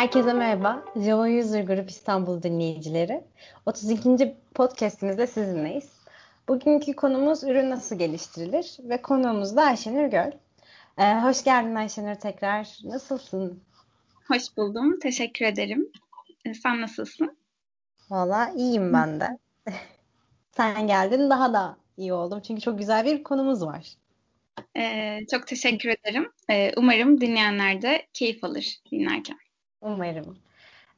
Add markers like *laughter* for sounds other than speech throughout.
Herkese merhaba. Java User Group İstanbul dinleyicileri. 32. podcastimizde sizinleyiz. Bugünkü konumuz ürün nasıl geliştirilir ve konuğumuz da Ayşenur Göl. Ee, hoş geldin Ayşenur tekrar. Nasılsın? Hoş buldum. Teşekkür ederim. Ee, sen nasılsın? Valla iyiyim ben de. *laughs* Sen geldin daha da iyi oldum. Çünkü çok güzel bir konumuz var. Ee, çok teşekkür ederim. Ee, umarım dinleyenler de keyif alır dinlerken. Umarım.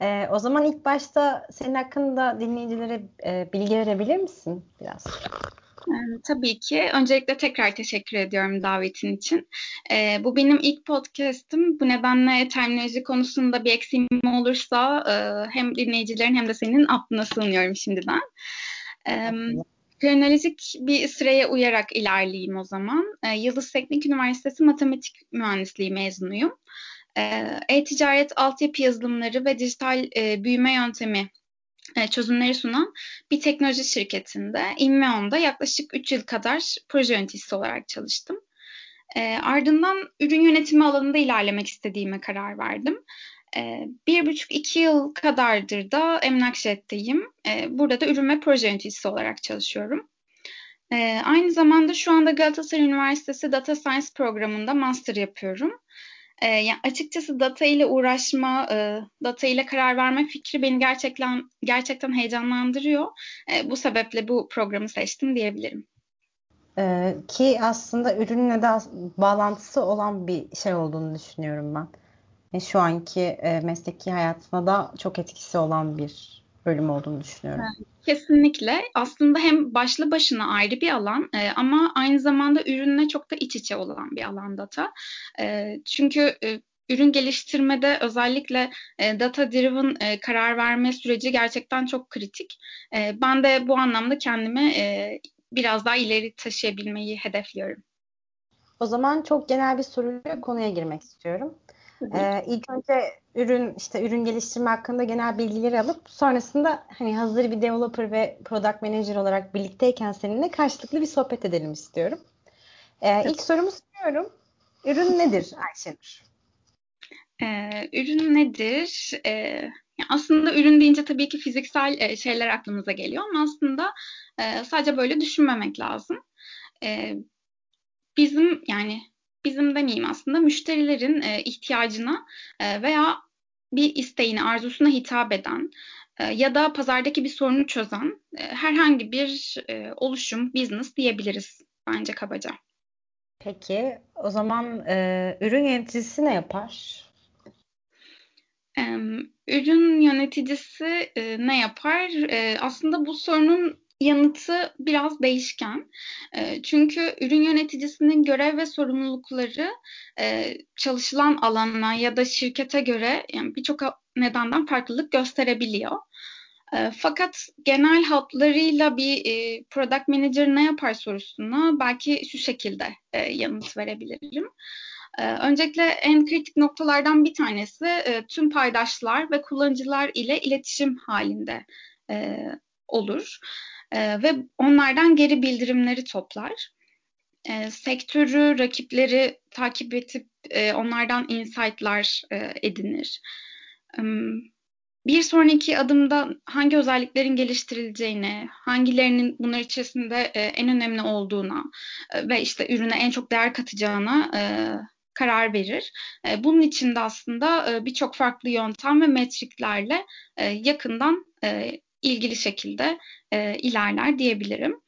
Ee, o zaman ilk başta senin hakkında dinleyicilere e, bilgi verebilir misin biraz? Ee, tabii ki. Öncelikle tekrar teşekkür ediyorum davetin için. Ee, bu benim ilk podcast'ım. Bu nedenle terminoloji konusunda bir eksiğim olursa e, hem dinleyicilerin hem de senin aklına sığınıyorum şimdiden. Ee, kronolojik bir sıraya uyarak ilerleyeyim o zaman. Ee, Yıldız Teknik Üniversitesi Matematik Mühendisliği mezunuyum. Ee, e-ticaret altyapı yazılımları ve dijital e, büyüme yöntemi e, çözümleri sunan bir teknoloji şirketinde Inmeon'da yaklaşık 3 yıl kadar proje yöneticisi olarak çalıştım. E, ardından ürün yönetimi alanında ilerlemek istediğime karar verdim. E, bir buçuk iki yıl kadardır da Emlakşet'teyim. E, burada da ürün ve proje yöneticisi olarak çalışıyorum. E, aynı zamanda şu anda Galatasaray Üniversitesi Data Science programında master yapıyorum. E, yani açıkçası data ile uğraşma, e, data ile karar verme fikri beni gerçekten gerçekten heyecanlandırıyor. E, bu sebeple bu programı seçtim diyebilirim. Ee, ki aslında ürünle de bağlantısı olan bir şey olduğunu düşünüyorum ben. E, şu anki e, mesleki hayatına da çok etkisi olan bir bölüm olduğunu düşünüyorum. Kesinlikle. Aslında hem başlı başına ayrı bir alan e, ama aynı zamanda ürünle çok da iç içe olan bir alan data. E, çünkü e, ürün geliştirmede özellikle e, data driven e, karar verme süreci gerçekten çok kritik. E, ben de bu anlamda kendimi e, biraz daha ileri taşıyabilmeyi hedefliyorum. O zaman çok genel bir soruyla konuya girmek istiyorum. Ee, ilk önce ürün işte ürün geliştirme hakkında genel bilgileri alıp sonrasında hani hazır bir developer ve product manager olarak birlikteyken seninle karşılıklı bir sohbet edelim istiyorum. Ee, ilk sorumu soruyorum. Ürün nedir Ayşenur? Ee, ürün nedir? Ee, aslında ürün deyince tabii ki fiziksel e, şeyler aklımıza geliyor ama aslında e, sadece böyle düşünmemek lazım. E, bizim yani bizim demeyeyim aslında müşterilerin e, ihtiyacına e, veya bir isteğine, arzusuna hitap eden e, ya da pazardaki bir sorunu çözen e, herhangi bir e, oluşum, business diyebiliriz bence kabaca. Peki o zaman e, ürün yöneticisi ne yapar? Ürün yöneticisi e, ne yapar? E, aslında bu sorunun yanıtı biraz değişken. E, çünkü ürün yöneticisinin görev ve sorumlulukları e, çalışılan alana ya da şirkete göre yani birçok nedenden farklılık gösterebiliyor. E, fakat genel hatlarıyla bir product manager ne yapar sorusuna belki şu şekilde yanıt verebilirim. Öncelikle en kritik noktalardan bir tanesi tüm paydaşlar ve kullanıcılar ile iletişim halinde olur e, ve onlardan geri bildirimleri toplar. E, sektörü, rakipleri takip edip e, onlardan insight'lar e, edinir. E, bir sonraki adımda hangi özelliklerin geliştirileceğini, hangilerinin bunlar içerisinde e, en önemli olduğuna e, ve işte ürüne en çok değer katacağına e, karar verir. E, bunun için de aslında e, birçok farklı yöntem ve metriklerle e, yakından e, ilgili şekilde e, ilerler diyebilirim.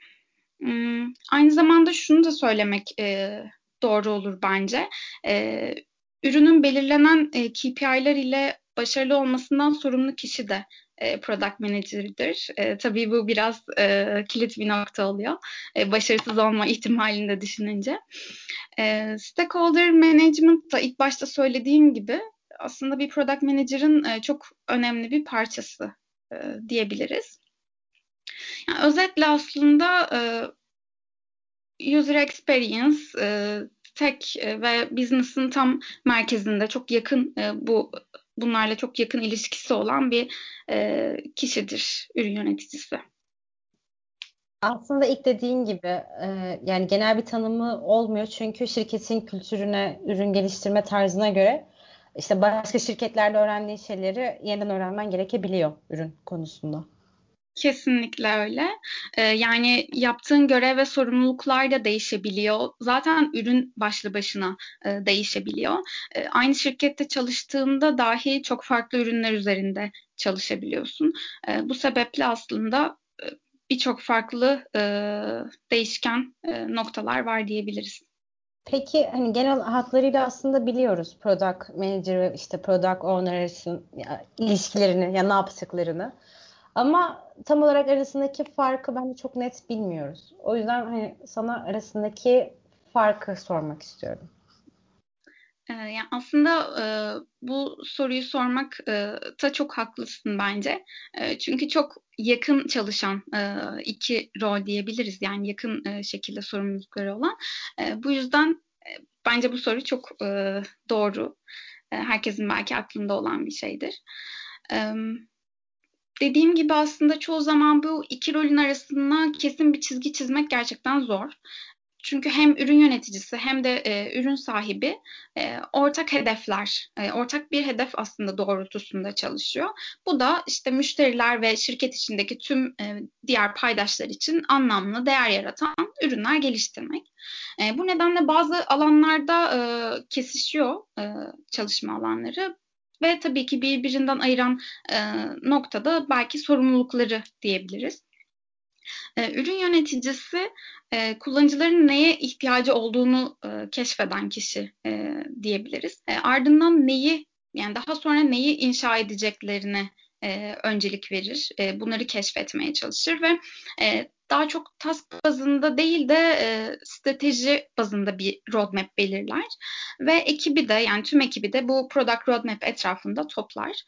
Hmm, aynı zamanda şunu da söylemek e, doğru olur bence. E, ürünün belirlenen e, KPI'ler ile başarılı olmasından sorumlu kişi de e, product manager'dır. E, tabii bu biraz e, kilit bir nokta oluyor. E, başarısız olma *laughs* ihtimalini de düşününce. E, stakeholder management da ilk başta söylediğim gibi aslında bir product manager'ın e, çok önemli bir parçası e, diyebiliriz. Yani özetle aslında e, user experience e, tech ve business'ın tam merkezinde çok yakın e, bu bunlarla çok yakın ilişkisi olan bir e, kişidir ürün yöneticisi. Aslında ilk dediğin gibi e, yani genel bir tanımı olmuyor çünkü şirketin kültürüne, ürün geliştirme tarzına göre işte başka şirketlerde öğrendiğin şeyleri yeniden öğrenmen gerekebiliyor ürün konusunda. Kesinlikle öyle. Ee, yani yaptığın görev ve sorumluluklar da değişebiliyor. Zaten ürün başlı başına e, değişebiliyor. E, aynı şirkette çalıştığında dahi çok farklı ürünler üzerinde çalışabiliyorsun. E, bu sebeple aslında e, birçok farklı e, değişken e, noktalar var diyebiliriz. Peki hani genel hatlarıyla aslında biliyoruz product manager ve işte product owner arasında ilişkilerini ya ne yaptıklarını. Ama tam olarak arasındaki farkı ben de çok net bilmiyoruz. O yüzden hani sana arasındaki farkı sormak istiyorum. Ee, yani aslında e, bu soruyu sormak da çok haklısın bence. E, çünkü çok yakın çalışan e, iki rol diyebiliriz. Yani yakın e, şekilde sorumlulukları olan. E, bu yüzden e, bence bu soru çok e, doğru. E, herkesin belki aklında olan bir şeydir. Evet dediğim gibi aslında çoğu zaman bu iki rolün arasında kesin bir çizgi çizmek gerçekten zor. Çünkü hem ürün yöneticisi hem de e, ürün sahibi e, ortak hedefler, e, ortak bir hedef aslında doğrultusunda çalışıyor. Bu da işte müşteriler ve şirket içindeki tüm e, diğer paydaşlar için anlamlı, değer yaratan ürünler geliştirmek. E, bu nedenle bazı alanlarda e, kesişiyor e, çalışma alanları. Ve tabii ki birbirinden ayıran e, noktada belki sorumlulukları diyebiliriz. E, ürün yöneticisi e, kullanıcıların neye ihtiyacı olduğunu e, keşfeden kişi diyebiliriz. Ardından neyi yani daha sonra neyi inşa edeceklerine öncelik verir. Bunları keşfetmeye çalışır ve daha çok task bazında değil de e, strateji bazında bir roadmap belirler ve ekibi de yani tüm ekibi de bu product roadmap etrafında toplar.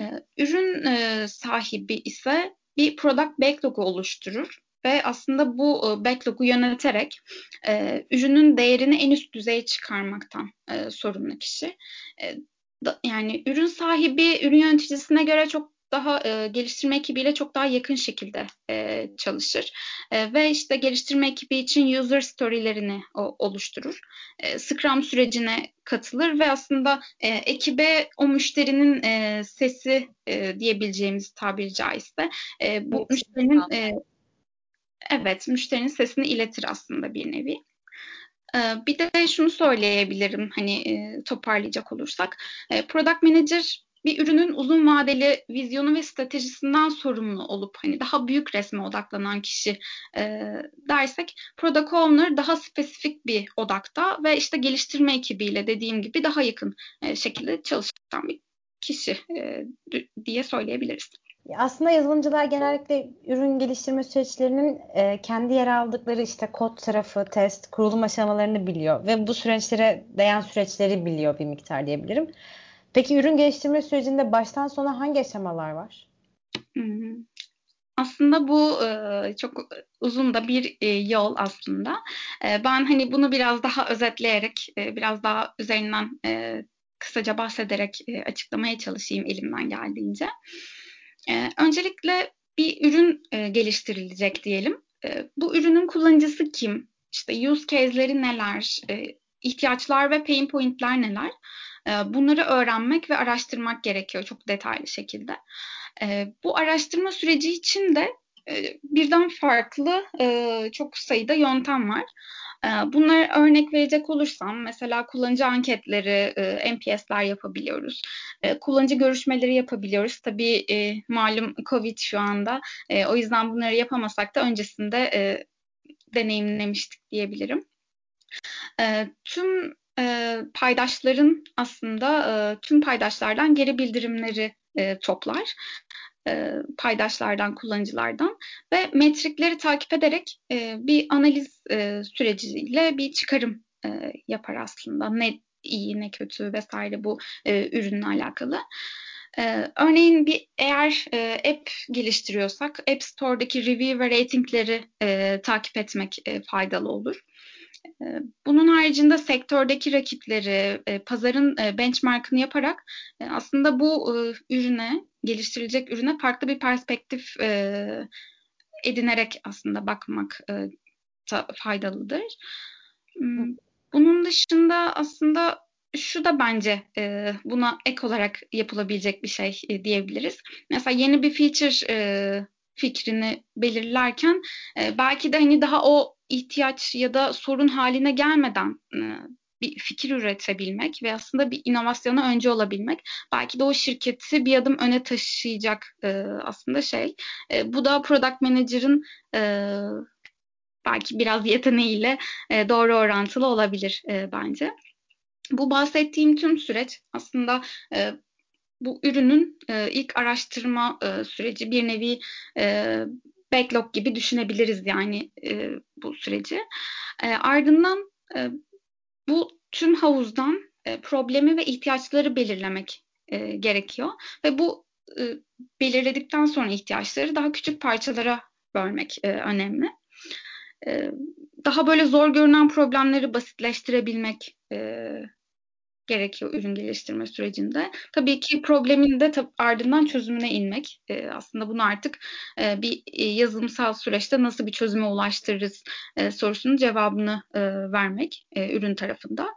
E, ürün e, sahibi ise bir product backlog'u oluşturur ve aslında bu e, backlog'u yöneterek e, ürünün değerini en üst düzeye çıkarmaktan e, sorumlu kişi. E, da, yani ürün sahibi ürün yöneticisine göre çok daha e, geliştirme ekibiyle çok daha yakın şekilde e, çalışır e, ve işte geliştirme ekibi için user story'lerini o, oluşturur. E, Scrum sürecine katılır ve aslında e, ekibe o müşterinin e, sesi e, diyebileceğimiz tabiri caizse e, bu evet, müşterinin e, evet müşterinin sesini iletir aslında bir nevi. E, bir de şunu söyleyebilirim hani e, toparlayacak olursak. E, product Manager bir ürünün uzun vadeli vizyonu ve stratejisinden sorumlu olup hani daha büyük resme odaklanan kişi e, dersek product owner daha spesifik bir odakta ve işte geliştirme ekibiyle dediğim gibi daha yakın e, şekilde çalışan bir kişi e, diye söyleyebiliriz. Aslında yazılımcılar genellikle ürün geliştirme süreçlerinin e, kendi yer aldıkları işte kod tarafı, test, kurulum aşamalarını biliyor ve bu süreçlere değen süreçleri biliyor bir miktar diyebilirim. Peki ürün geliştirme sürecinde baştan sona hangi aşamalar var? Aslında bu e, çok uzun da bir e, yol aslında. E, ben hani bunu biraz daha özetleyerek, biraz daha üzerinden kısaca bahsederek açıklamaya çalışayım elimden geldiğince. Öncelikle bir ürün geliştirilecek diyelim. Bu ürünün kullanıcısı kim? İşte use case'leri neler? İhtiyaçlar ve pain point'ler neler? Ee, bunları öğrenmek ve araştırmak gerekiyor çok detaylı şekilde. Ee, bu araştırma süreci için de e, birden farklı e, çok sayıda yöntem var. Ee, bunları örnek verecek olursam mesela kullanıcı anketleri, e, NPS'ler yapabiliyoruz. Kullanıcı görüşmeleri yapabiliyoruz. Tabii malum Covid şu anda. O yüzden bunları yapamasak da öncesinde deneyimlemiştik diyebilirim. Tüm e, paydaşların aslında e, tüm paydaşlardan geri bildirimleri e, toplar. E, paydaşlardan, kullanıcılardan ve metrikleri takip ederek e, bir analiz e, süreciyle bir çıkarım e, yapar aslında. Ne iyi ne kötü vesaire bu e, ürünle alakalı. Ee, örneğin bir eğer e, app geliştiriyorsak App Store'daki review ve ratingleri e, takip etmek e, faydalı olur. Ee, bunun haricinde sektördeki rakipleri, e, pazarın e, benchmarkını yaparak e, aslında bu ürüne, geliştirilecek ürüne farklı bir perspektif edinerek aslında bakmak faydalıdır. Hmm, bunun dışında aslında şu da bence e, buna ek olarak yapılabilecek bir şey e, diyebiliriz. Mesela yeni bir feature e, fikrini belirlerken e, belki de hani daha o ihtiyaç ya da sorun haline gelmeden e, bir fikir üretebilmek ve aslında bir inovasyona önce olabilmek belki de o şirketi bir adım öne taşıyacak e, aslında şey. E, bu da product manager'ın belki biraz yeteneğiyle doğru orantılı olabilir bence. Bu bahsettiğim tüm süreç aslında bu ürünün ilk araştırma süreci bir nevi backlog gibi düşünebiliriz yani e, bu süreci. E, ardından e, bu tüm havuzdan e, problemi ve ihtiyaçları belirlemek e, gerekiyor ve bu e, belirledikten sonra ihtiyaçları daha küçük parçalara bölmek e, önemli. E, daha böyle zor görünen problemleri basitleştirebilmek e, gerekiyor ürün geliştirme sürecinde. Tabii ki problemin de ardından çözümüne inmek. E, aslında bunu artık e, bir e, yazılımsal süreçte nasıl bir çözüme ulaştırırız e, sorusunun cevabını vermek ürün tarafında.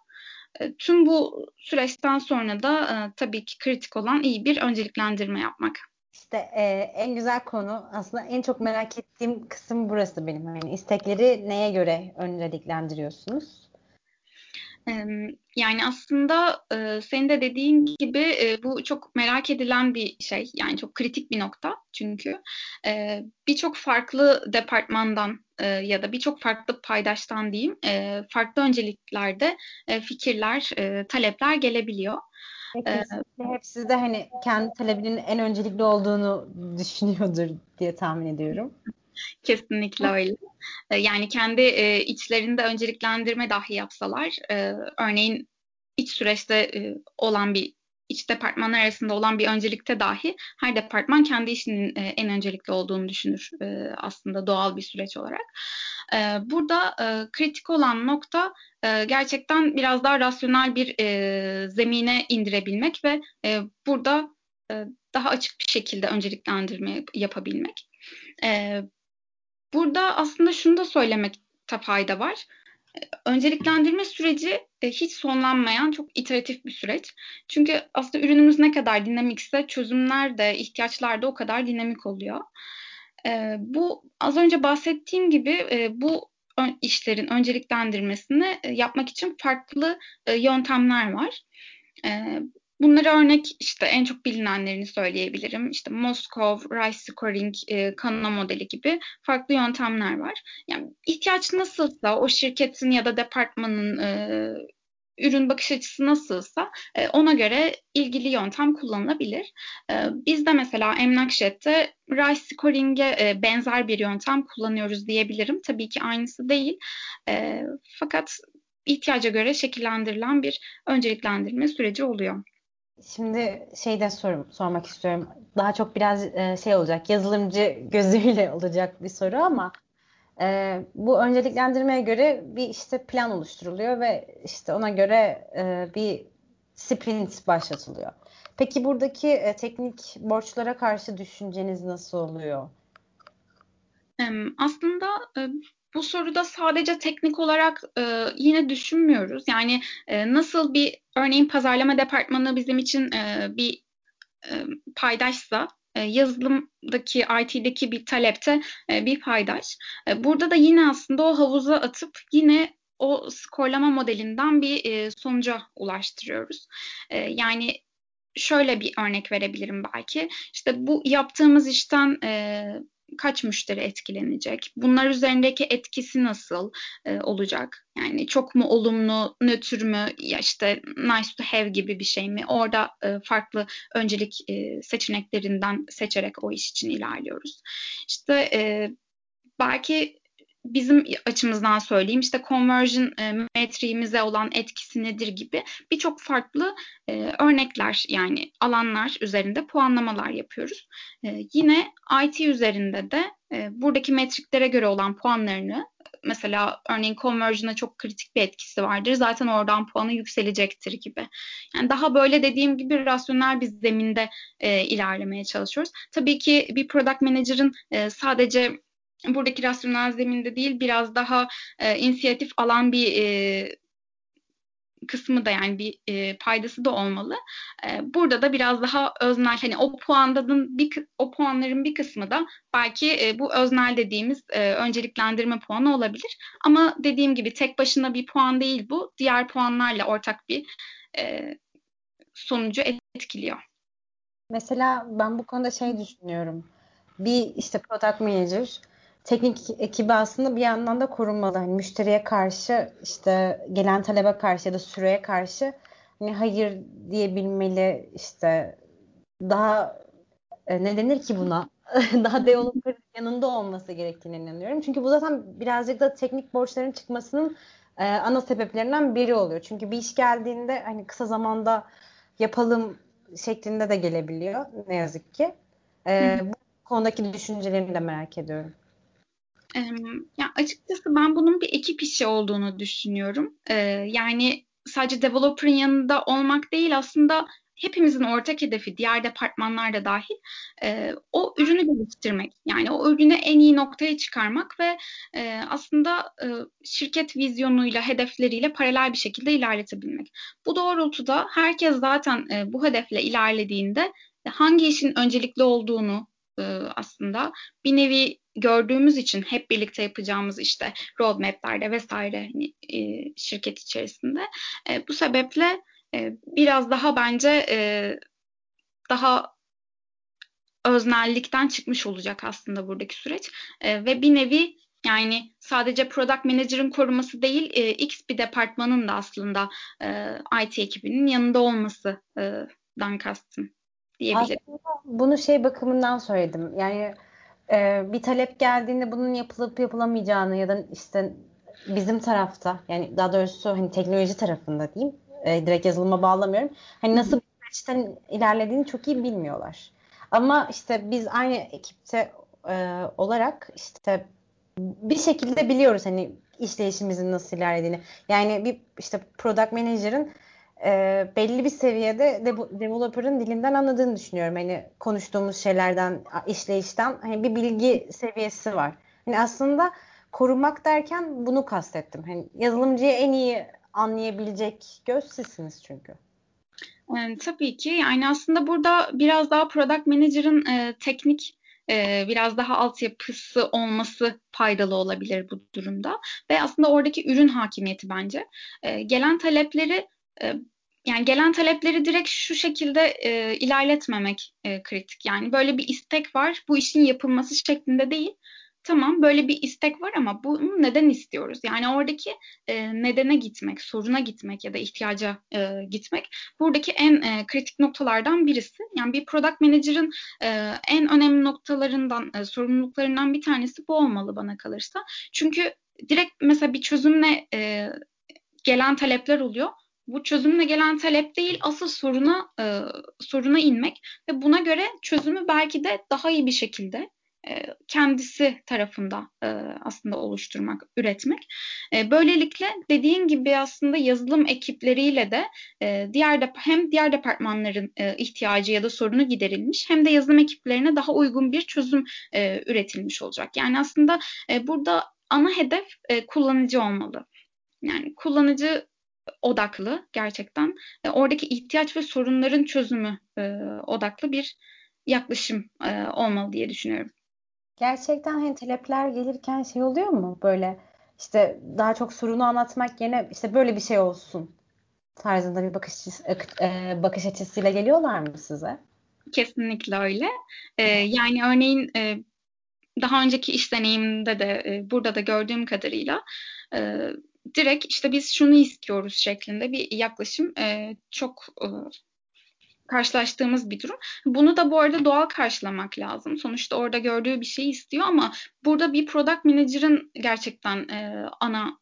Tüm bu süreçten sonra da tabii ki kritik olan iyi bir önceliklendirme yapmak. İşte e, en güzel konu aslında en çok merak ettiğim kısım burası benim. Yani istekleri neye göre önceliklendiriyorsunuz? Yani aslında senin de dediğin gibi bu çok merak edilen bir şey. Yani çok kritik bir nokta çünkü birçok farklı departmandan ya da birçok farklı paydaştan diyeyim farklı önceliklerde fikirler, talepler gelebiliyor. Kesinlikle hepsi de hani kendi talebinin en öncelikli olduğunu düşünüyordur diye tahmin ediyorum. Kesinlikle öyle. Ee, yani kendi e, içlerinde önceliklendirme dahi yapsalar, e, örneğin iç süreçte e, olan bir iç departmanlar arasında olan bir öncelikte dahi her departman kendi işinin e, en öncelikli olduğunu düşünür e, aslında doğal bir süreç olarak. E, burada e, kritik olan nokta e, gerçekten biraz daha rasyonel bir e, zemine indirebilmek ve e, burada e, daha açık bir şekilde önceliklendirme yapabilmek. E, Burada aslında şunu da söylemekte fayda var. Önceliklendirme süreci e, hiç sonlanmayan çok iteratif bir süreç. Çünkü aslında ürünümüz ne kadar dinamikse çözümler de ihtiyaçlar da o kadar dinamik oluyor. E, bu az önce bahsettiğim gibi e, bu işlerin önceliklendirmesini yapmak için farklı yöntemler var. Bunlara örnek işte en çok bilinenlerini söyleyebilirim. İşte Moskov, Rice Scoring, e, Kanona modeli gibi farklı yöntemler var. Yani ihtiyaç nasılsa o şirketin ya da departmanın e, ürün bakış açısı nasılsa e, ona göre ilgili yöntem kullanılabilir. E, biz de mesela Emnakşet'te Rice Scoring'e e, benzer bir yöntem kullanıyoruz diyebilirim. Tabii ki aynısı değil. E, fakat ihtiyaca göre şekillendirilen bir önceliklendirme süreci oluyor. Şimdi şey de sor, sormak istiyorum. Daha çok biraz e, şey olacak, yazılımcı gözüyle *laughs* olacak bir soru ama e, bu önceliklendirmeye göre bir işte plan oluşturuluyor ve işte ona göre e, bir sprint başlatılıyor. Peki buradaki e, teknik borçlara karşı düşünceniz nasıl oluyor? Aslında e, bu soruda sadece teknik olarak e, yine düşünmüyoruz. Yani e, nasıl bir örneğin pazarlama departmanı bizim için e, bir e, paydaşsa e, yazılımdaki, IT'deki bir talepte e, bir paydaş. E, burada da yine aslında o havuza atıp yine o skorlama modelinden bir sonuca ulaştırıyoruz. Yani şöyle bir örnek verebilirim belki. İşte bu yaptığımız işten kaç müşteri etkilenecek? Bunlar üzerindeki etkisi nasıl e, olacak? Yani çok mu olumlu, nötr mü, ya işte nice to have gibi bir şey mi? Orada e, farklı öncelik e, seçeneklerinden seçerek o iş için ilerliyoruz. İşte e, belki bizim açımızdan söyleyeyim işte conversion e, metriğimize olan etkisi nedir gibi birçok farklı e, örnekler yani alanlar üzerinde puanlamalar yapıyoruz. E, yine IT üzerinde de e, buradaki metriklere göre olan puanlarını mesela örneğin conversion'a çok kritik bir etkisi vardır. Zaten oradan puanı yükselecektir gibi. Yani daha böyle dediğim gibi rasyonel bir zeminde e, ilerlemeye çalışıyoruz. Tabii ki bir product manager'ın e, sadece buradaki rasyonel zeminde değil biraz daha e, inisiyatif alan bir e, kısmı da yani bir e, paydası da olmalı. E, burada da biraz daha öznel hani o puanların bir o puanların bir kısmı da belki e, bu öznel dediğimiz e, önceliklendirme puanı olabilir. Ama dediğim gibi tek başına bir puan değil bu. Diğer puanlarla ortak bir e, sonucu etkiliyor. Mesela ben bu konuda şey düşünüyorum. Bir işte product manager teknik ekibi aslında bir yandan da korunmalı. Hani müşteriye karşı işte gelen talebe karşı ya da süreye karşı hani hayır diyebilmeli işte daha e, ne denir ki buna? *laughs* daha developer yanında olması gerektiğine inanıyorum. Çünkü bu zaten birazcık da teknik borçların çıkmasının e, ana sebeplerinden biri oluyor. Çünkü bir iş geldiğinde hani kısa zamanda yapalım şeklinde de gelebiliyor ne yazık ki. E, bu konudaki düşüncelerini de merak ediyorum. Ya açıkçası ben bunun bir ekip işi olduğunu düşünüyorum. Ee, yani sadece developer'ın yanında olmak değil aslında hepimizin ortak hedefi diğer departmanlar da dahil e, o ürünü geliştirmek. Yani o ürünü en iyi noktaya çıkarmak ve e, aslında e, şirket vizyonuyla, hedefleriyle paralel bir şekilde ilerletebilmek. Bu doğrultuda herkes zaten bu hedefle ilerlediğinde hangi işin öncelikli olduğunu aslında bir nevi gördüğümüz için hep birlikte yapacağımız işte roadmap'lerde vesaire hani, e, şirket içerisinde e, bu sebeple e, biraz daha bence e, daha öznellikten çıkmış olacak aslında buradaki süreç e, ve bir nevi yani sadece product manager'ın koruması değil e, X bir departmanın da aslında e, IT ekibinin yanında olmasından kastım diyebilirim. Aslında bunu şey bakımından söyledim. Yani e, bir talep geldiğinde bunun yapılıp yapılamayacağını ya da işte bizim tarafta yani daha doğrusu hani teknoloji tarafında diyeyim e, direkt yazılıma bağlamıyorum. Hani nasıl bir süreçten ilerlediğini çok iyi bilmiyorlar. Ama işte biz aynı ekipte e, olarak işte bir şekilde biliyoruz hani işleyişimizin nasıl ilerlediğini. Yani bir işte product manager'ın e, belli bir seviyede de, developer'ın dilinden anladığını düşünüyorum. Hani konuştuğumuz şeylerden, işleyişten hani bir bilgi seviyesi var. Hani aslında korumak derken bunu kastettim. Hani yazılımcıyı en iyi anlayabilecek göz sizsiniz çünkü. E, tabii ki. Yani aslında burada biraz daha product manager'ın e, teknik e, biraz daha altyapısı olması faydalı olabilir bu durumda. Ve aslında oradaki ürün hakimiyeti bence. E, gelen talepleri e, yani gelen talepleri direkt şu şekilde e, ilerletmemek e, kritik. Yani böyle bir istek var, bu işin yapılması şeklinde değil. Tamam böyle bir istek var ama bunu neden istiyoruz? Yani oradaki e, nedene gitmek, soruna gitmek ya da ihtiyaca e, gitmek buradaki en e, kritik noktalardan birisi. Yani bir product manager'ın e, en önemli noktalarından, e, sorumluluklarından bir tanesi bu olmalı bana kalırsa. Çünkü direkt mesela bir çözümle e, gelen talepler oluyor bu çözümle gelen talep değil asıl soruna e, soruna inmek ve buna göre çözümü belki de daha iyi bir şekilde e, kendisi tarafında e, aslında oluşturmak, üretmek. E, böylelikle dediğin gibi aslında yazılım ekipleriyle de e, diğer de, hem diğer departmanların e, ihtiyacı ya da sorunu giderilmiş hem de yazılım ekiplerine daha uygun bir çözüm e, üretilmiş olacak. Yani aslında e, burada ana hedef e, kullanıcı olmalı. Yani kullanıcı odaklı gerçekten. E, oradaki ihtiyaç ve sorunların çözümü e, odaklı bir yaklaşım e, olmalı diye düşünüyorum. Gerçekten hani talepler gelirken şey oluyor mu böyle işte daha çok sorunu anlatmak yerine işte böyle bir şey olsun tarzında bir bakış e, bakış açısıyla geliyorlar mı size? Kesinlikle öyle. E, yani örneğin e, daha önceki iş deneyiminde de e, burada da gördüğüm kadarıyla e, direkt işte biz şunu istiyoruz şeklinde bir yaklaşım e, çok e, karşılaştığımız bir durum. Bunu da bu arada doğal karşılamak lazım. Sonuçta orada gördüğü bir şey istiyor ama burada bir product manager'ın gerçekten e, ana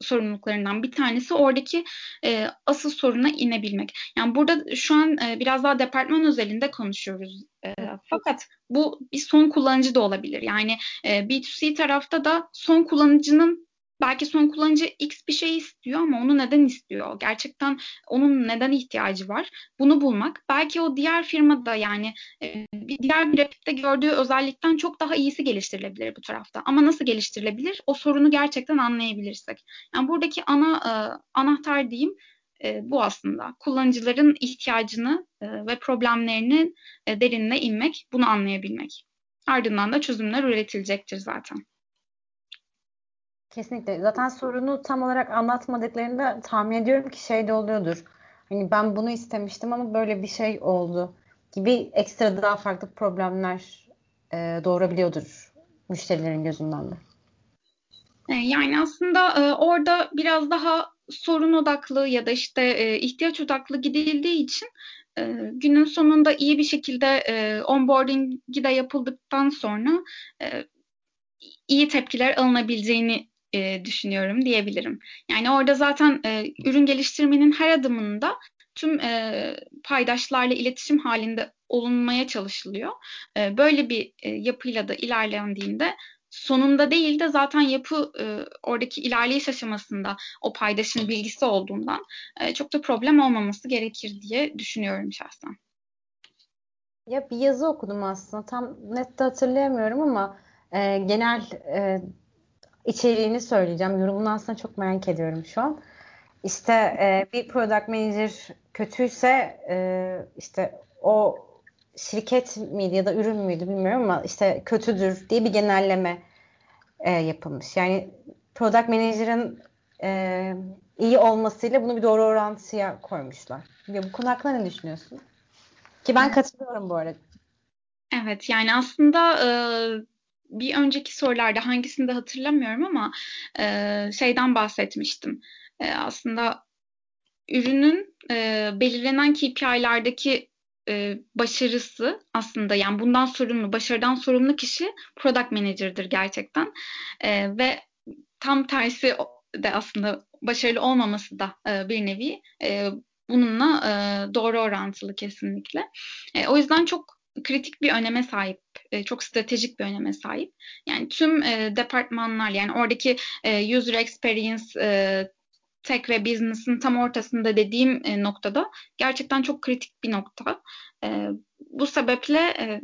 sorumluluklarından bir tanesi oradaki e, asıl soruna inebilmek. Yani burada şu an e, biraz daha departman özelinde konuşuyoruz. E, fakat bu bir son kullanıcı da olabilir. Yani e, B2C tarafta da son kullanıcının belki son kullanıcı X bir şey istiyor ama onu neden istiyor? Gerçekten onun neden ihtiyacı var? Bunu bulmak. Belki o diğer firmada yani e, diğer bir rakipte gördüğü özellikten çok daha iyisi geliştirilebilir bu tarafta. Ama nasıl geliştirilebilir? O sorunu gerçekten anlayabilirsek. Yani buradaki ana e, anahtar diyeyim e, bu aslında. Kullanıcıların ihtiyacını ve problemlerini e, derinine inmek, bunu anlayabilmek. Ardından da çözümler üretilecektir zaten. Kesinlikle. Zaten sorunu tam olarak anlatmadıklarında tahmin ediyorum ki şey de oluyordur. Hani ben bunu istemiştim ama böyle bir şey oldu gibi ekstra daha farklı problemler e, doğurabiliyordur müşterilerin gözünden de. E, yani aslında e, orada biraz daha sorun odaklı ya da işte e, ihtiyaç odaklı gidildiği için e, günün sonunda iyi bir şekilde e, onboarding'i de yapıldıktan sonra e, iyi tepkiler alınabileceğini e, düşünüyorum diyebilirim. Yani orada zaten e, ürün geliştirmenin her adımında tüm e, paydaşlarla iletişim halinde olunmaya çalışılıyor. E, böyle bir e, yapıyla da ilerlendiğinde sonunda değil de zaten yapı e, oradaki ilerleyiş aşamasında o paydaşın bilgisi olduğundan e, çok da problem olmaması gerekir diye düşünüyorum şahsen. Ya bir yazı okudum aslında tam net de hatırlayamıyorum ama e, genel e, içeriğini söyleyeceğim. Yorumunu aslında çok merak ediyorum şu an. İşte e, bir product manager kötüyse e, işte o şirket miydi ya da ürün müydü bilmiyorum ama işte kötüdür diye bir genelleme e, yapılmış. Yani product manager'ın e, iyi olmasıyla bunu bir doğru orantıya koymuşlar. Ya bu konu hakkında ne düşünüyorsun? Ki ben katılıyorum bu arada. Evet yani aslında e, bir önceki sorularda hangisini de hatırlamıyorum ama e, şeyden bahsetmiştim. E, aslında ürünün e, belirlenen KPI'lerdeki e, başarısı aslında yani bundan sorumlu, başarıdan sorumlu kişi product manager'dır gerçekten. E, ve tam tersi de aslında başarılı olmaması da e, bir nevi e, bununla e, doğru orantılı kesinlikle. E, o yüzden çok kritik bir öneme sahip, e, çok stratejik bir öneme sahip. Yani tüm e, departmanlar yani oradaki e, user experience e, tech ve business'ın tam ortasında dediğim e, noktada gerçekten çok kritik bir nokta. E, bu sebeple e,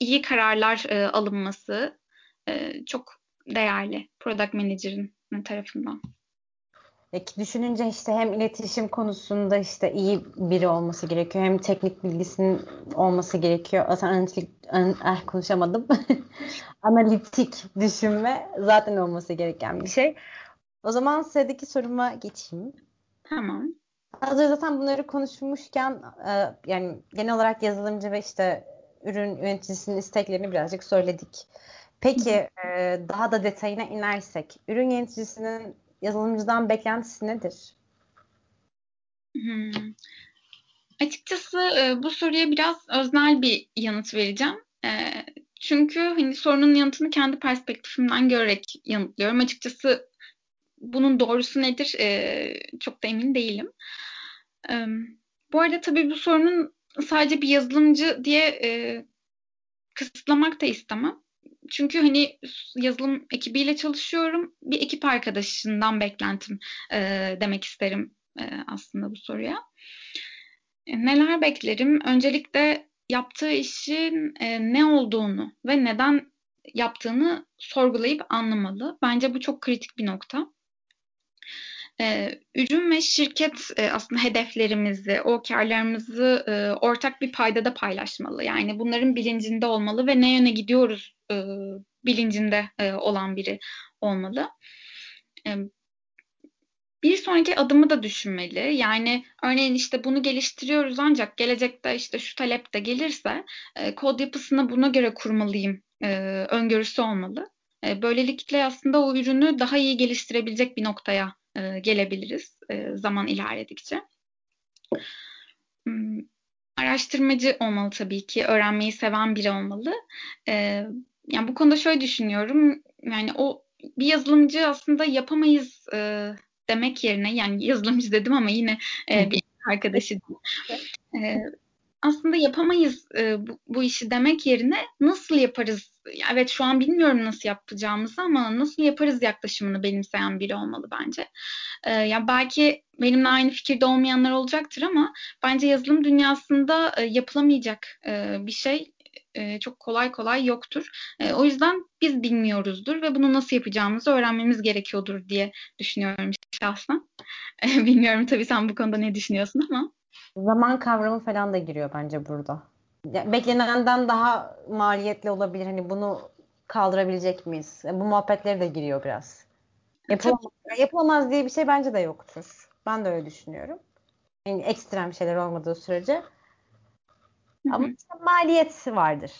iyi kararlar e, alınması e, çok değerli product manager'ın tarafından. Peki düşününce işte hem iletişim konusunda işte iyi biri olması gerekiyor hem teknik bilgisinin olması gerekiyor. Aslında analitik, an, eh, konuşamadım. *laughs* analitik düşünme zaten olması gereken bir şey. O zaman sıradaki soruma geçeyim. Tamam. Hazır zaten bunları konuşmuşken e, yani genel olarak yazılımcı ve işte ürün yöneticisinin isteklerini birazcık söyledik. Peki e, daha da detayına inersek ürün yöneticisinin yazılımcıdan beklentisi nedir? Hmm. Açıkçası e, bu soruya biraz öznel bir yanıt vereceğim. E, çünkü hani sorunun yanıtını kendi perspektifimden görerek yanıtlıyorum. Açıkçası bunun doğrusu nedir e, çok da emin değilim. Bu arada tabii bu sorunun sadece bir yazılımcı diye e, kısıtlamak da istemem. Çünkü hani yazılım ekibiyle çalışıyorum. Bir ekip arkadaşından beklentim e, demek isterim e, aslında bu soruya. E, neler beklerim? Öncelikle yaptığı işin e, ne olduğunu ve neden yaptığını sorgulayıp anlamalı. Bence bu çok kritik bir nokta. E, ürün ve şirket e, aslında hedeflerimizi, o karlarımızı e, ortak bir paydada paylaşmalı. Yani bunların bilincinde olmalı ve ne yöne gidiyoruz e, bilincinde e, olan biri olmalı. E, bir sonraki adımı da düşünmeli. Yani örneğin işte bunu geliştiriyoruz ancak gelecekte işte şu talep de gelirse e, kod yapısını buna göre kurmalıyım e, öngörüsü olmalı. E, böylelikle aslında o ürünü daha iyi geliştirebilecek bir noktaya e, gelebiliriz e, zaman ilerledikçe. Hmm, araştırmacı olmalı tabii ki, öğrenmeyi seven biri olmalı. E, yani bu konuda şöyle düşünüyorum, yani o bir yazılımcı aslında yapamayız e, demek yerine, yani yazılımcı dedim ama yine e, bir arkadaşı e, aslında yapamayız e, bu, bu işi demek yerine nasıl yaparız? Evet şu an bilmiyorum nasıl yapacağımızı ama nasıl yaparız yaklaşımını benimseyen biri olmalı bence. E, ya belki benimle aynı fikirde olmayanlar olacaktır ama bence yazılım dünyasında e, yapılamayacak e, bir şey e, çok kolay kolay yoktur. E, o yüzden biz bilmiyoruzdur ve bunu nasıl yapacağımızı öğrenmemiz gerekiyordur diye düşünüyorum şahsen. *laughs* Bilmiyorum tabii sen bu konuda ne düşünüyorsun ama. Zaman kavramı falan da giriyor bence burada. Ya, beklenenden daha maliyetli olabilir. Hani bunu kaldırabilecek miyiz? Bu muhabbetleri de giriyor biraz. Yapılamaz, yapılamaz diye bir şey bence de yoktur. Ben de öyle düşünüyorum. Yani ekstrem şeyler olmadığı sürece. Ama işte maliyet vardır.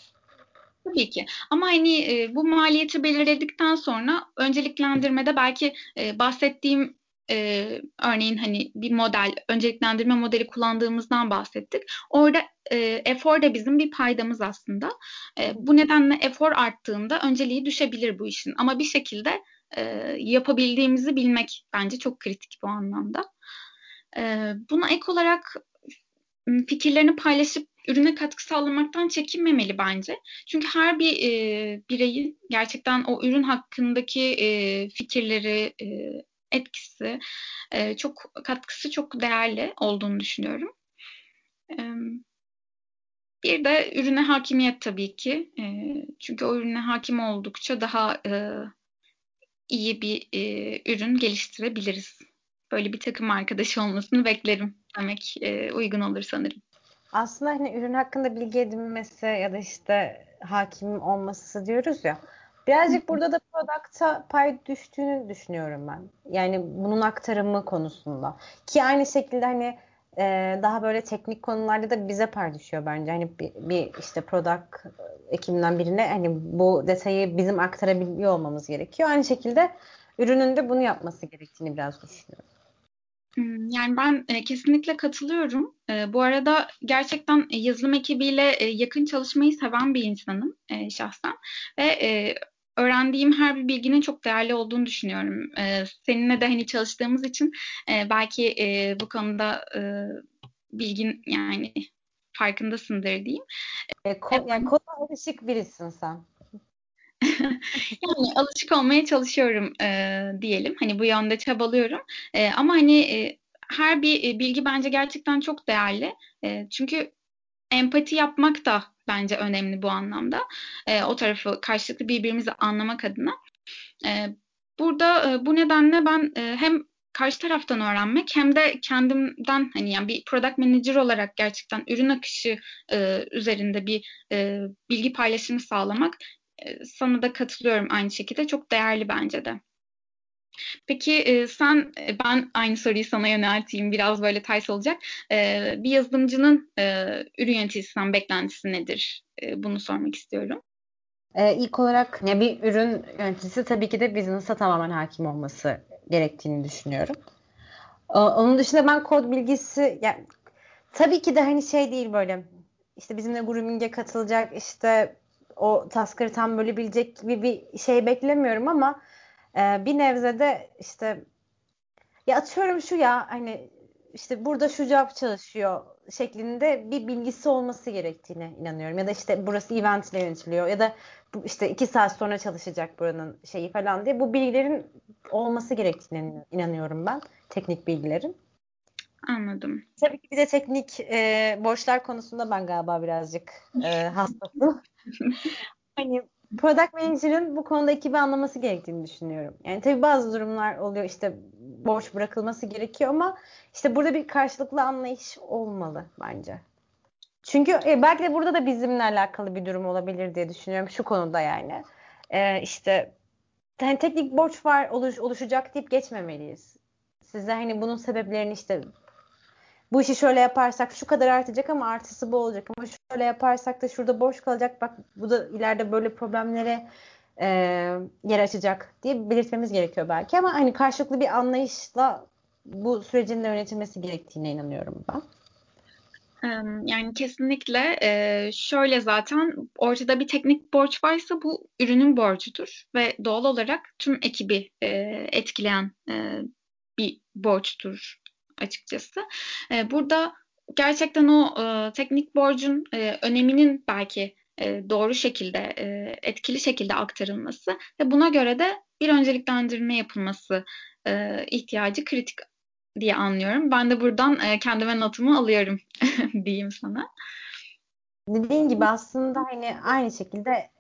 Tabii ki. Ama hani e, bu maliyeti belirledikten sonra önceliklendirmede belki e, bahsettiğim e, örneğin hani bir model, önceliklendirme modeli kullandığımızdan bahsettik. Orada e, efor da bizim bir paydamız aslında. E, bu nedenle efor arttığında önceliği düşebilir bu işin. Ama bir şekilde e, yapabildiğimizi bilmek bence çok kritik bu anlamda. E, buna ek olarak fikirlerini paylaşıp ürüne katkı sağlamaktan çekinmemeli bence. Çünkü her bir e, bireyin gerçekten o ürün hakkındaki e, fikirleri, e, etkisi, e, çok katkısı çok değerli olduğunu düşünüyorum. E, bir de ürüne hakimiyet tabii ki. E, çünkü o ürüne hakim oldukça daha e, iyi bir e, ürün geliştirebiliriz. Böyle bir takım arkadaşı olmasını beklerim demek e, uygun olur sanırım. Aslında hani ürün hakkında bilgi edinmesi ya da işte hakim olması diyoruz ya. Birazcık burada da product'a pay düştüğünü düşünüyorum ben. Yani bunun aktarımı konusunda. Ki aynı şekilde hani e, daha böyle teknik konularda da bize pay düşüyor bence. Hani bir, bir işte product ekibinden birine hani bu detayı bizim aktarabiliyor olmamız gerekiyor. Aynı şekilde ürünün de bunu yapması gerektiğini biraz düşünüyorum. Hmm, yani ben e, kesinlikle katılıyorum. E, bu arada gerçekten yazılım ekibiyle e, yakın çalışmayı seven bir insanım e, şahsen ve e, öğrendiğim her bir bilginin çok değerli olduğunu düşünüyorum. E, seninle de hani çalıştığımız için e, belki e, bu konuda e, bilgin yani farkındasındır diyeyim. E, ko yani konuda alışık birisin sen. *laughs* yani alışık olmaya çalışıyorum e, diyelim. Hani bu yönde çabalıyorum. E, ama hani e, her bir e, bilgi bence gerçekten çok değerli. E, çünkü empati yapmak da bence önemli bu anlamda. E, o tarafı karşılıklı birbirimizi anlamak adına. E, burada e, bu nedenle ben e, hem karşı taraftan öğrenmek hem de kendimden hani yani bir product manager olarak gerçekten ürün akışı e, üzerinde bir e, bilgi paylaşımı sağlamak e, sana da katılıyorum aynı şekilde çok değerli bence de. Peki e, sen e, ben aynı soruyu sana yönelteyim biraz böyle ters olacak. E, bir yazılımcının e, ürün yöneticisinden beklentisi nedir? E, bunu sormak istiyorum. Ee, ilk olarak ya bir ürün yöneticisi tabii ki de business'a tamamen hakim olması gerektiğini düşünüyorum. Ee, onun dışında ben kod bilgisi yani tabii ki de hani şey değil böyle işte bizimle grooming'e katılacak işte o taskları tam böyle bilecek gibi bir şey beklemiyorum ama e, bir nevzede işte ya atıyorum şu ya hani işte burada şu job çalışıyor şeklinde bir bilgisi olması gerektiğine inanıyorum. Ya da işte burası event ile yönetiliyor ya da işte iki saat sonra çalışacak buranın şeyi falan diye bu bilgilerin olması gerektiğine inanıyorum ben. Teknik bilgilerin. Anladım. Tabii ki bir de teknik e, borçlar konusunda ben galiba birazcık e, hassasım. *laughs* hani product manager'ın bu konuda ekibi anlaması gerektiğini düşünüyorum. Yani tabii bazı durumlar oluyor işte borç bırakılması gerekiyor ama işte burada bir karşılıklı anlayış olmalı bence. Çünkü e, belki de burada da bizimle alakalı bir durum olabilir diye düşünüyorum şu konuda yani. E, işte hani teknik borç var oluş, oluşacak deyip geçmemeliyiz. Size hani bunun sebeplerini işte bu işi şöyle yaparsak şu kadar artacak ama artısı bu olacak. Ama şöyle yaparsak da şurada boş kalacak. Bak bu da ileride böyle problemlere e, yer açacak diye belirtmemiz gerekiyor belki. Ama hani karşılıklı bir anlayışla bu sürecin de yönetilmesi gerektiğine inanıyorum ben. Yani kesinlikle şöyle zaten ortada bir teknik borç varsa bu ürünün borcudur. Ve doğal olarak tüm ekibi etkileyen bir borçtur açıkçası. Burada gerçekten o teknik borcun öneminin belki doğru şekilde, etkili şekilde aktarılması ve buna göre de bir önceliklendirme yapılması ihtiyacı kritik diye anlıyorum. Ben de buradan e, kendime notumu alıyorum *laughs* diyeyim sana. Dediğin gibi aslında hani aynı şekilde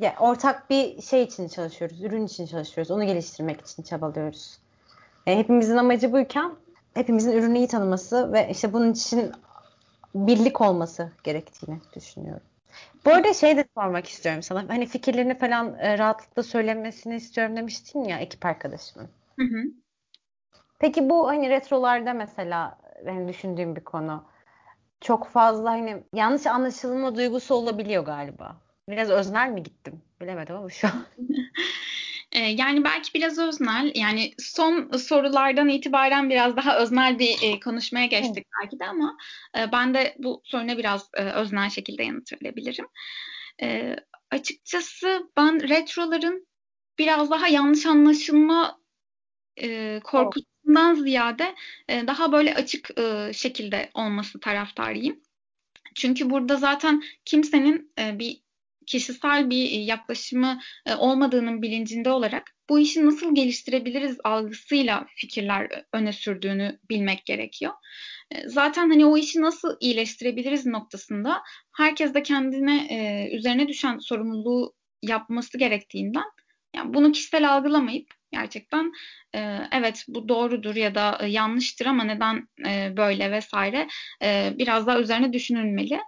ya ortak bir şey için çalışıyoruz. Ürün için çalışıyoruz. Onu geliştirmek için çabalıyoruz. E, hepimizin amacı buyken hepimizin ürünü iyi tanıması ve işte bunun için birlik olması gerektiğini düşünüyorum. Bu arada şey de sormak istiyorum sana. Hani fikirlerini falan e, rahatlıkla söylemesini istiyorum demiştin ya ekip arkadaşımın. Hı hı. Peki bu hani retrolarda mesela benim düşündüğüm bir konu. Çok fazla hani yanlış anlaşılma duygusu olabiliyor galiba. Biraz öznel mi gittim? Bilemedim ama şu an. *laughs* Ee, yani belki biraz öznel. Yani son sorulardan itibaren biraz daha öznel bir e, konuşmaya geçtik belki de ama e, ben de bu soruna biraz e, öznel şekilde yanıt verebilirim. E, açıkçası ben retroların biraz daha yanlış anlaşılma korkusundan ziyade daha böyle açık şekilde olması taraftarıyım. Çünkü burada zaten kimsenin bir kişisel bir yaklaşımı e, olmadığının bilincinde olarak bu işi nasıl geliştirebiliriz algısıyla fikirler öne sürdüğünü bilmek gerekiyor. E, zaten hani o işi nasıl iyileştirebiliriz noktasında herkes de kendine e, üzerine düşen sorumluluğu yapması gerektiğinden yani bunu kişisel algılamayıp gerçekten evet bu doğrudur ya da yanlıştır ama neden böyle vesaire biraz daha üzerine düşünülmeli.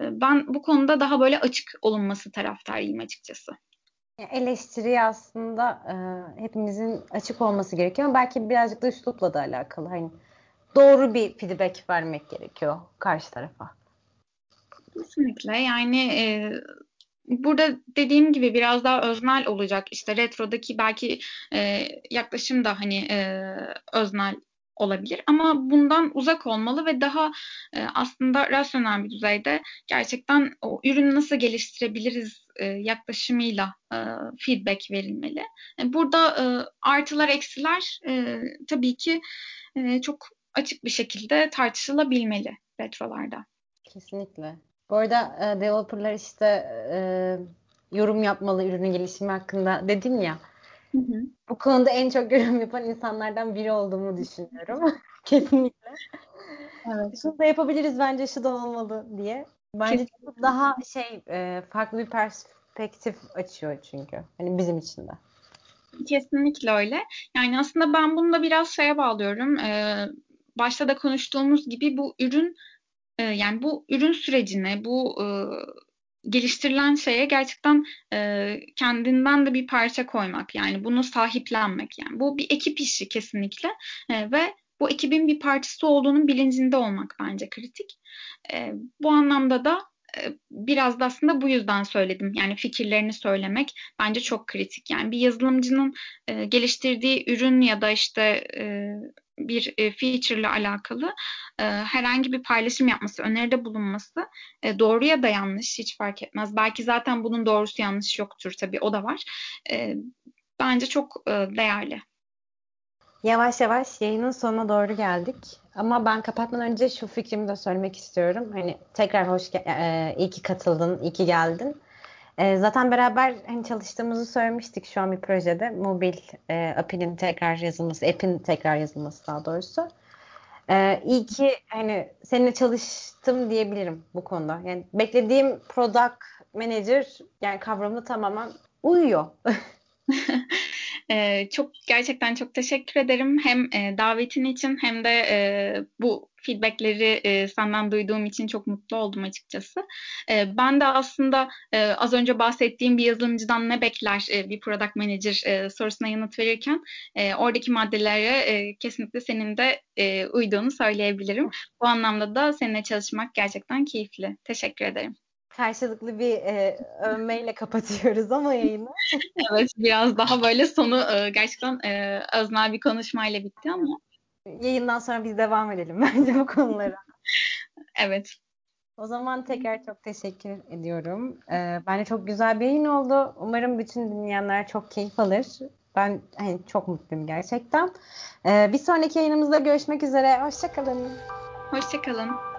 Ben bu konuda daha böyle açık olunması taraftarıyım açıkçası. Eleştiri aslında e, hepimizin açık olması gerekiyor. Belki birazcık da üslupla da alakalı. Hani doğru bir feedback vermek gerekiyor karşı tarafa. Kesinlikle. Yani e, burada dediğim gibi biraz daha öznel olacak. İşte retrodaki belki e, yaklaşım da hani e, öznel olabilir ama bundan uzak olmalı ve daha e, aslında rasyonel bir düzeyde gerçekten o ürünü nasıl geliştirebiliriz e, yaklaşımıyla e, feedback verilmeli. E, burada e, artılar eksiler e, tabii ki e, çok açık bir şekilde tartışılabilmeli retrolarda. Kesinlikle. Bu arada e, developerlar işte e, yorum yapmalı ürünün gelişimi hakkında dedin ya. Hı. Bu konuda en çok yorum yapan insanlardan biri olduğumu düşünüyorum. *laughs* Kesinlikle. Evet. Şunu da yapabiliriz bence şu da olmalı diye. Bence Kesinlikle. daha şey e, farklı bir perspektif açıyor çünkü. Hani bizim için de. Kesinlikle öyle. Yani aslında ben bunu da biraz şeye bağlıyorum. Ee, başta da konuştuğumuz gibi bu ürün e, yani bu ürün sürecine, bu e, geliştirilen şeye gerçekten e, kendinden de bir parça koymak yani bunu sahiplenmek yani bu bir ekip işi kesinlikle e, ve bu ekibin bir parçası olduğunun bilincinde olmak bence kritik. E, bu anlamda da e, biraz da aslında bu yüzden söyledim. Yani fikirlerini söylemek bence çok kritik. Yani bir yazılımcının e, geliştirdiği ürün ya da işte e, bir e, feature ile alakalı e, herhangi bir paylaşım yapması, öneride bulunması e, doğru ya da yanlış hiç fark etmez. Belki zaten bunun doğrusu yanlış yoktur tabii o da var. E, bence çok değerli. Yavaş yavaş yayının sonuna doğru geldik. Ama ben kapatmadan önce şu fikrimi de söylemek istiyorum. Hani tekrar hoş e, iyi ki katıldın, iyi ki geldin. E, zaten beraber hani çalıştığımızı söylemiştik şu an bir projede. Mobil e, API'nin tekrar yazılması, app'in tekrar yazılması daha doğrusu. E, iyi ki hani seninle çalıştım diyebilirim bu konuda. Yani beklediğim product manager yani kavramı tamamen uyuyor. *laughs* Ee, çok gerçekten çok teşekkür ederim. Hem e, davetin için hem de e, bu feedbackleri e, senden duyduğum için çok mutlu oldum açıkçası. E, ben de aslında e, az önce bahsettiğim bir yazılımcıdan ne bekler e, bir product manager e, sorusuna yanıt verirken e, oradaki maddelere e, kesinlikle senin de e, uyduğunu söyleyebilirim. Bu anlamda da seninle çalışmak gerçekten keyifli. Teşekkür ederim karşılıklı bir e, övmeyle *laughs* kapatıyoruz ama yayını. *laughs* evet biraz daha böyle sonu e, gerçekten e, öznel bir konuşmayla bitti ama. Yayından sonra biz devam edelim *laughs* bence bu konulara. evet. O zaman tekrar çok teşekkür ediyorum. Ee, bence çok güzel bir yayın oldu. Umarım bütün dinleyenler çok keyif alır. Ben hani, çok mutluyum gerçekten. Ee, bir sonraki yayınımızda görüşmek üzere. Hoşçakalın. Hoşçakalın.